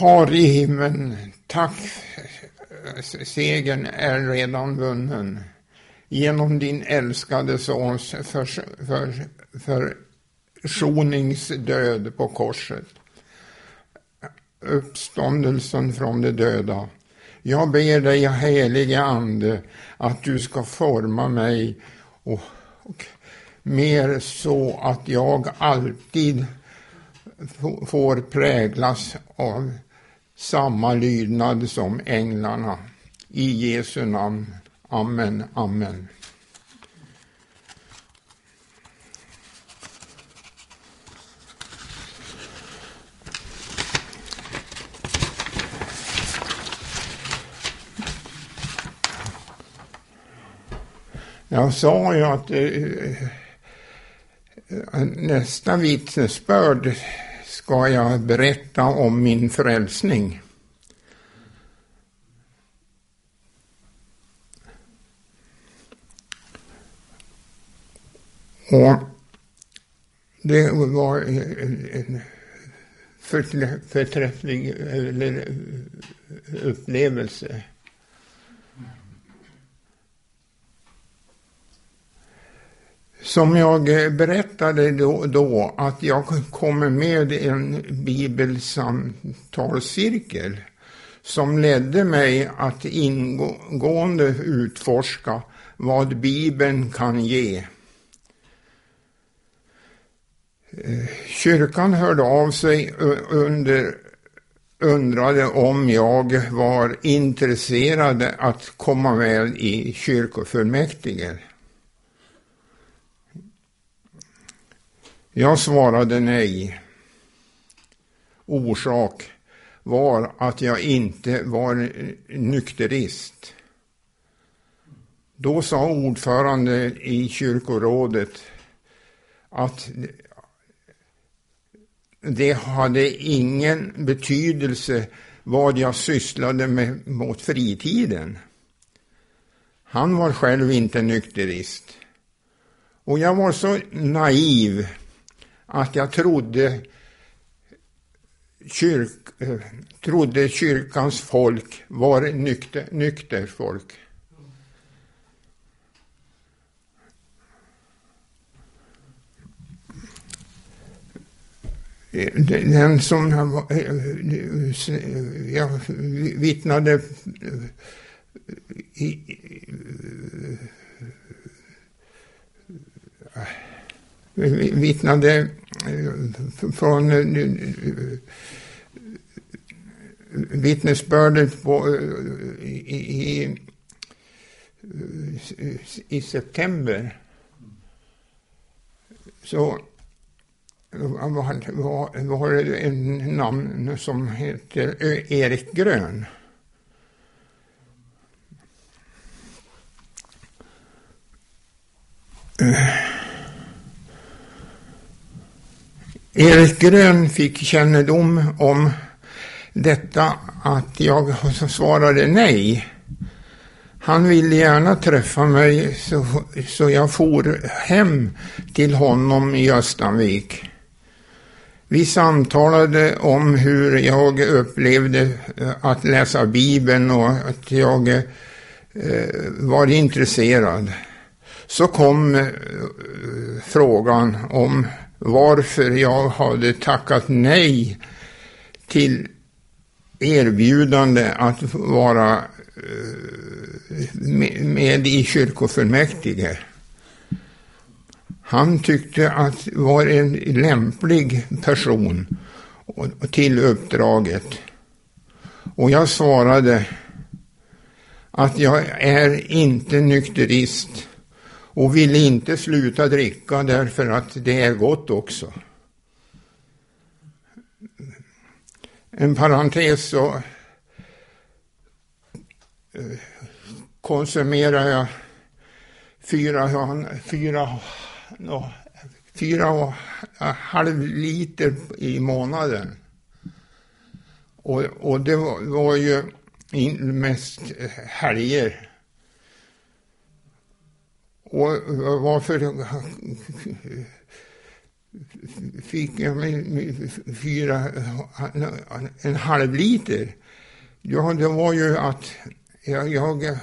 Far i himlen, tack, segern är redan vunnen. Genom din älskade sons förs för, försoningsdöd på korset. Uppståndelsen från de döda. Jag ber dig, helige Ande, att du ska forma mig och, och mer så att jag alltid får präglas av samma lydnad som änglarna. I Jesu namn. Amen, amen. Jag sa ju att eh, eh nästa vittnesbörd ska jag berätta om min frälsning. Och det var en förträfflig eh, upplevelse. Som jag eh, berättade då, då, att jag kommer med i en bibelsamtalscirkel som ledde mig att ingående utforska vad Bibeln kan ge. Eh, kyrkan hörde av sig under undrade om jag var intresserad att komma med i kyrkofullmäktige. Jag svarade nej. Orsak var att jag inte var nykterist. Då sa ordförande i kyrkorådet att det hade ingen betydelse vad jag sysslade med mot fritiden. Han var själv inte nykterist. Och jag var så naiv att jag trodde, kyrk, eh, trodde kyrkans folk var nykter, nykter folk. Den som jag eh, vittnade eh, i, vittnade eh, från eh, eh, vittnesbördet på, i, i, i september så var, var det en namn som heter Erik Grön. Erik Grön fick kännedom om detta att jag svarade nej. Han ville gärna träffa mig så, så jag for hem till honom i Östanvik. Vi samtalade om hur jag upplevde eh, att läsa Bibeln och att jag eh, var intresserad. Så kom eh, frågan om varför jag hade tackat nej till erbjudande att vara eh, med i kyrkofullmäktige. Han tyckte att var en lämplig person till uppdraget. Och jag svarade att jag är inte nykterist och ville inte sluta dricka därför att det är gott också. En parentes så eh, konsumerar jag fyra, fyra fyra och en halv liter i månaden. Och, och det var, var ju mest helger. Och varför fick jag fyra, en halv liter. Ja, det var ju att jag, jag eh,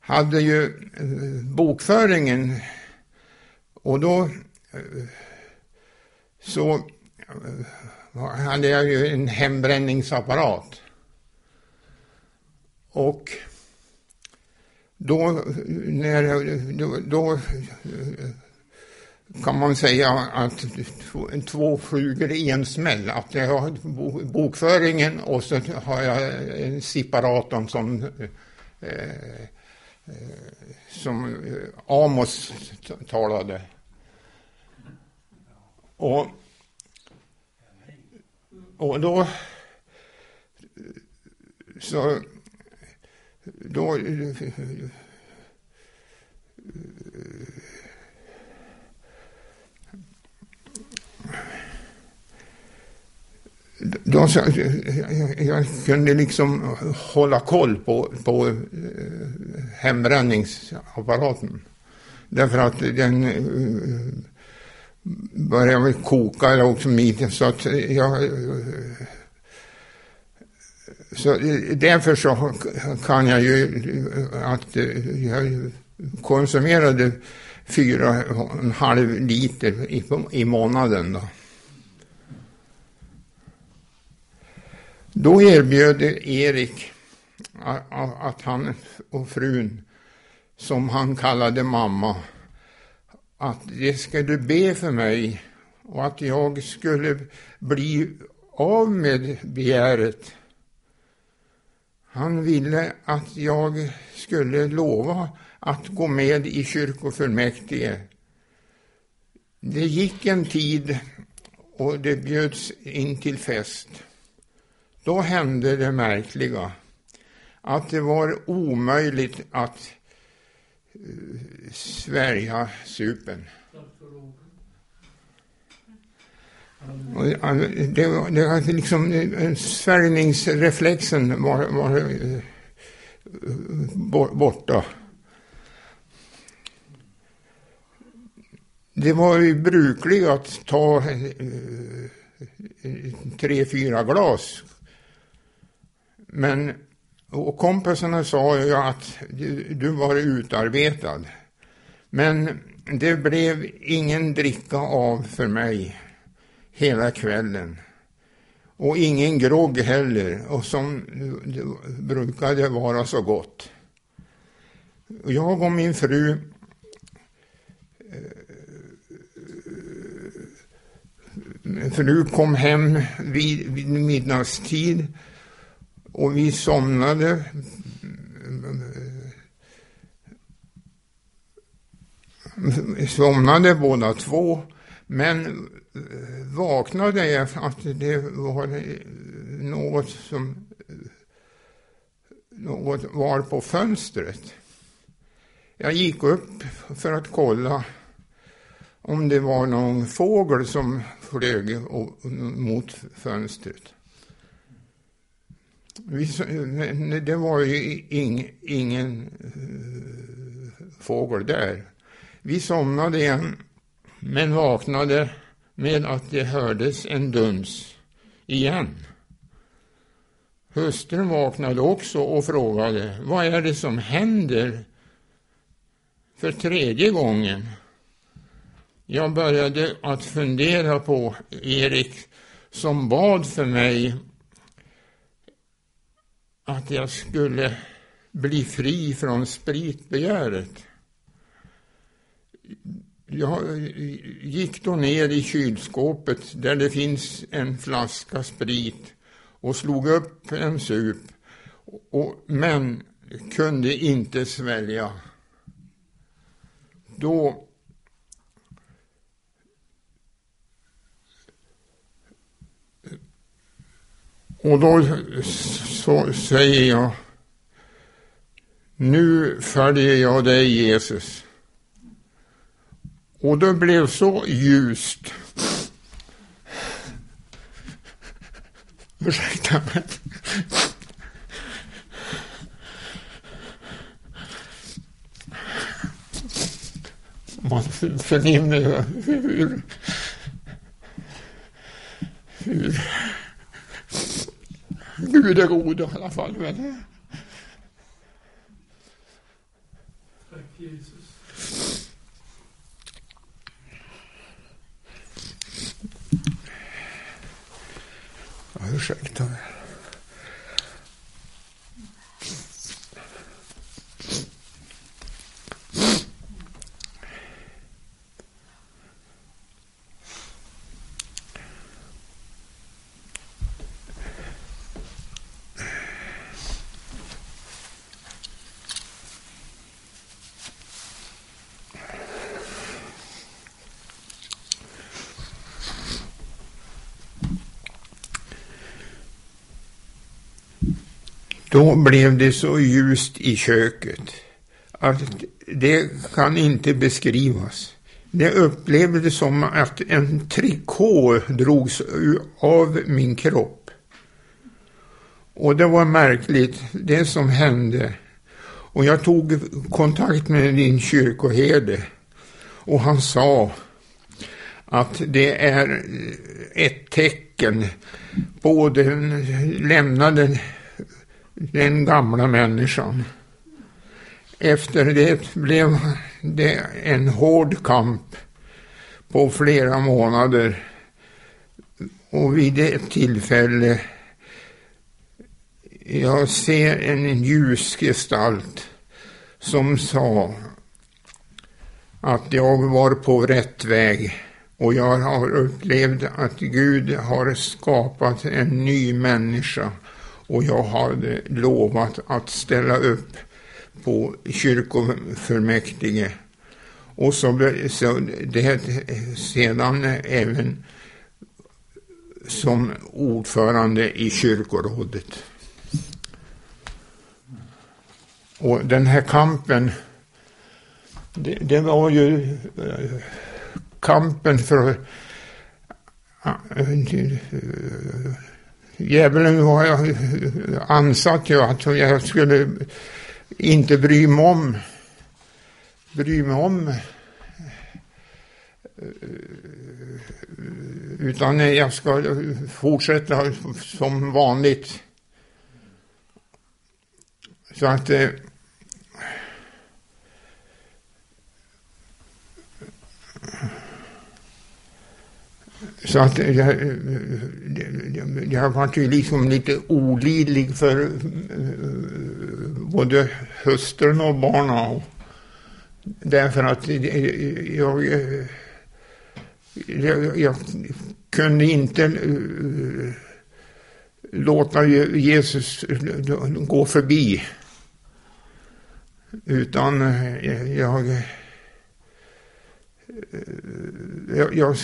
hade ju eh, bokföringen och då eh, så hade jag ju en hembränningsapparat. Och då, när, då, då kan man säga att två flugor i en smäll. Att jag har bokföringen och så har jag separatorn som, eh, som Amos talade. Och, och då så då eh, eh, då, jag, jag kunde liksom hålla koll på, på eh, hembränningsapparaten. Därför att den eh, började koka eller också mitt, så att jag eh, så eh, därför så kan jag ju eh, att eh, jag konsumerade fyra och en halv liter i, i månaden. Då. Då erbjöd Erik att han och frun, som han kallade mamma, att det skulle be för mig och att jag skulle bli av med begäret. Han ville att jag skulle lova att gå med i kyrkofullmäktige. Det gick en tid och det bjöds in till fest. Då hände det märkliga att det var omöjligt att uh, svärja supen. Och det, var, det var liksom svärmningsreflexen var, var eh, borta. Det var ju brukligt att ta eh, tre, fyra glas men och kompisarna sa ju att du, du var utarbetad. Men det blev ingen dricka av för mig hela kvällen. Och ingen grogg heller, och som brukade vara så gott. Jag och min fru eh, Min fru kom hem vid, vid midnattstid och vi somnade. Somnade båda två. Men vaknade jag att det var något som något var på fönstret. Jag gick upp för att kolla om det var någon fågel som flög mot fönstret. Det var ju ing, ingen eh, fågel där. Vi somnade igen, men vaknade med att det hördes en duns igen. Hustrun vaknade också och frågade, vad är det som händer för tredje gången? Jag började att fundera på Erik som bad för mig att jag skulle bli fri från spritbegäret. Jag gick då ner i kylskåpet där det finns en flaska sprit och slog upp en sup, och, men kunde inte svälja. Då Och då så säger jag, nu följer jag dig Jesus. Och det blev så ljust. Ursäkta mig. Man förnimmer hur, hur Gud är god i alla fall. Tack Jesus. Ursäkta mig. Då blev det så ljust i köket att det kan inte beskrivas. Det upplevdes som att en trikå drogs av min kropp. Och det var märkligt, det som hände. Och jag tog kontakt med din kyrkoherde och han sa att det är ett tecken på den lämnade den gamla människan. Efter det blev det en hård kamp på flera månader. Och vid ett tillfälle jag ser en ljusgestalt som sa att jag var på rätt väg och jag har upplevt att Gud har skapat en ny människa och jag hade eh, lovat att ställa upp på kyrkofullmäktige. Och så, så det sedan även som ordförande i kyrkorådet. Och den här kampen, det, det var ju eh, kampen för eh, Djävulen var ansatt ju att jag skulle inte bry mig om, bry mig om eh, utan jag ska fortsätta som vanligt. Så att eh, Så att eh, jag, jag, jag var ju liksom lite olidlig för både hustrun och barnen. Därför att jag, jag, jag kunde inte låta Jesus gå förbi. Utan jag Eh, eh, jag, jag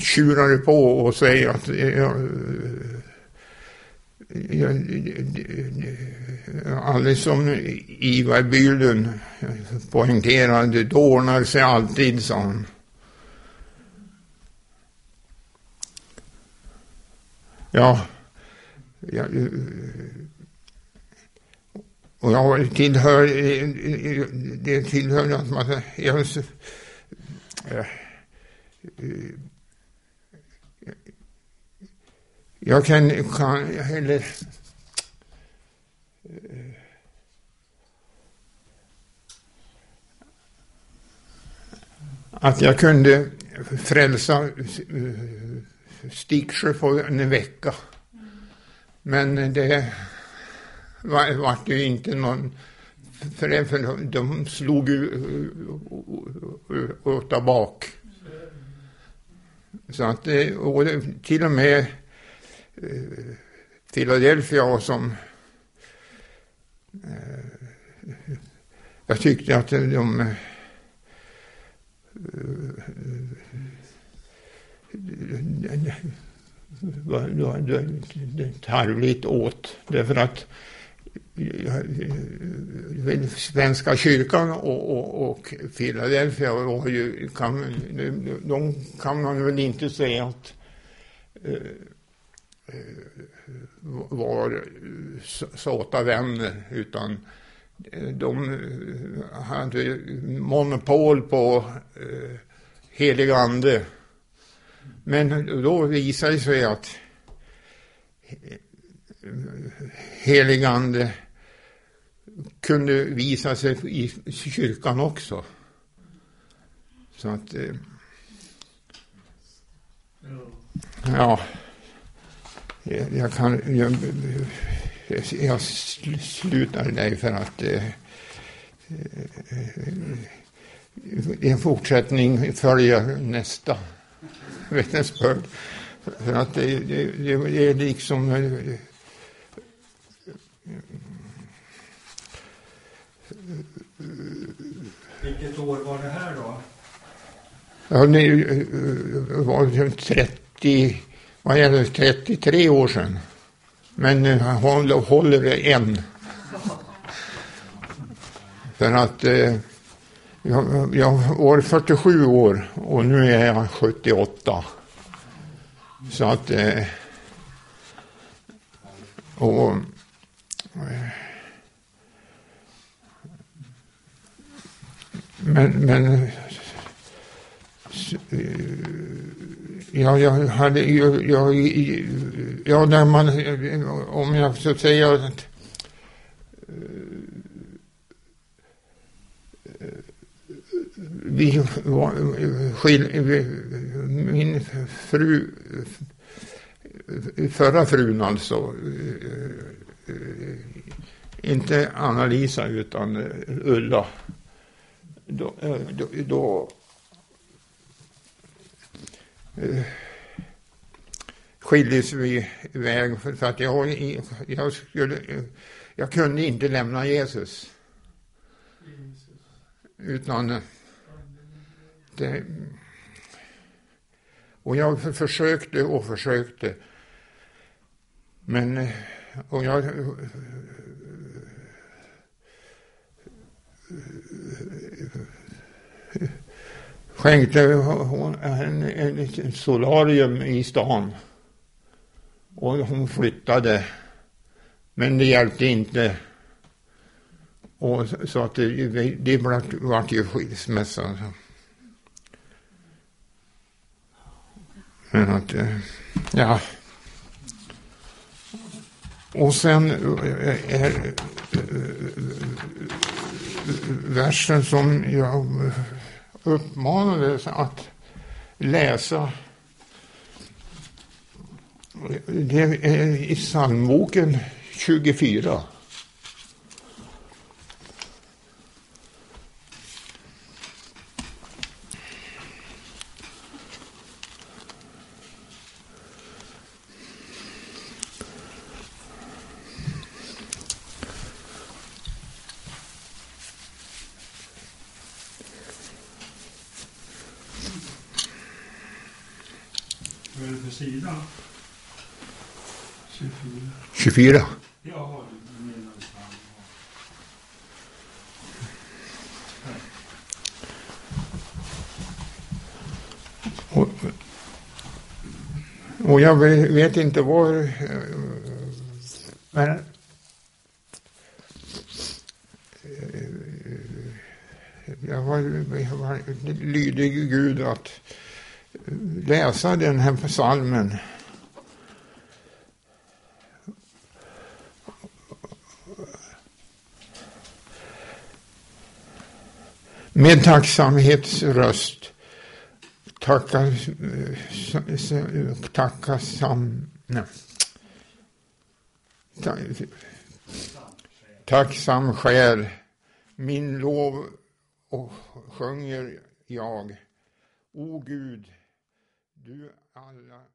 tjurade på och säger att jag, jag, alldeles som Ivar Bylund poängterade, det ordnar sig alltid, sa han. Ja, jag, eh, och jag tillhör, det tillhör att man, jag, jag kan, kan eller eh, att jag kunde frälsa eh, Stigsjö på en vecka. Men det var, var ju inte någon för, det, för de slog ju åt bak. Så att det och till och med Philadelphia som jag tyckte att de var tarvligt åt. Därför att Svenska kyrkan och, och, och Philadelphia var ju, kan, de kan man väl inte säga att eh, eh var såta vänner utan de hade monopol på eh, helig ande. Men då visade det sig att eh, heligande kunde visa sig i kyrkan också. Så att, eh, ja, eh, jag kan, jag, jag slutar där för att eh, eh en fortsättning följer nästa vittnesbörd. För att det, det, det är liksom eh, Vilket år var det här då? Ja, eh, eh, det var 30, vad är det, 33 år sedan. Men eh, hon håller det än. För att eh, jag, jag var 47 år och nu är jag 78. Så att eh, och eh, men, men ja, jag hade ju, jag, ja, när man, om jag så säger att eh, vi skil, min fru, förra frun alltså, eh, eh, inte Anna-Lisa utan Ulla, Eh, då, då, då skildes vi iväg för att jag, jag, skulle, jag kunde inte lämna Jesus. Utan det, och jag försökte och försökte. Men, och jag skänkte en, en, en solarium i stan. Och hon flyttade. Men det hjälpte inte. Och så att det, det vart ju skilsmässa. Men att, eh, ja. Och sen är versen som jag uppmanades att läsa. Det är i psalmboken 24. Vad är det för sida? 24. 24. Jaha, du menar fan. Och, och jag vet, vet inte var... eh, Men... eh, Jag var, jag var lydig Gud att läsa den här psalmen. Med tacksamhetsröst tacka, tacka sam, nej. Tacksam själ, min lov och sjunger jag. O Gud, du alla,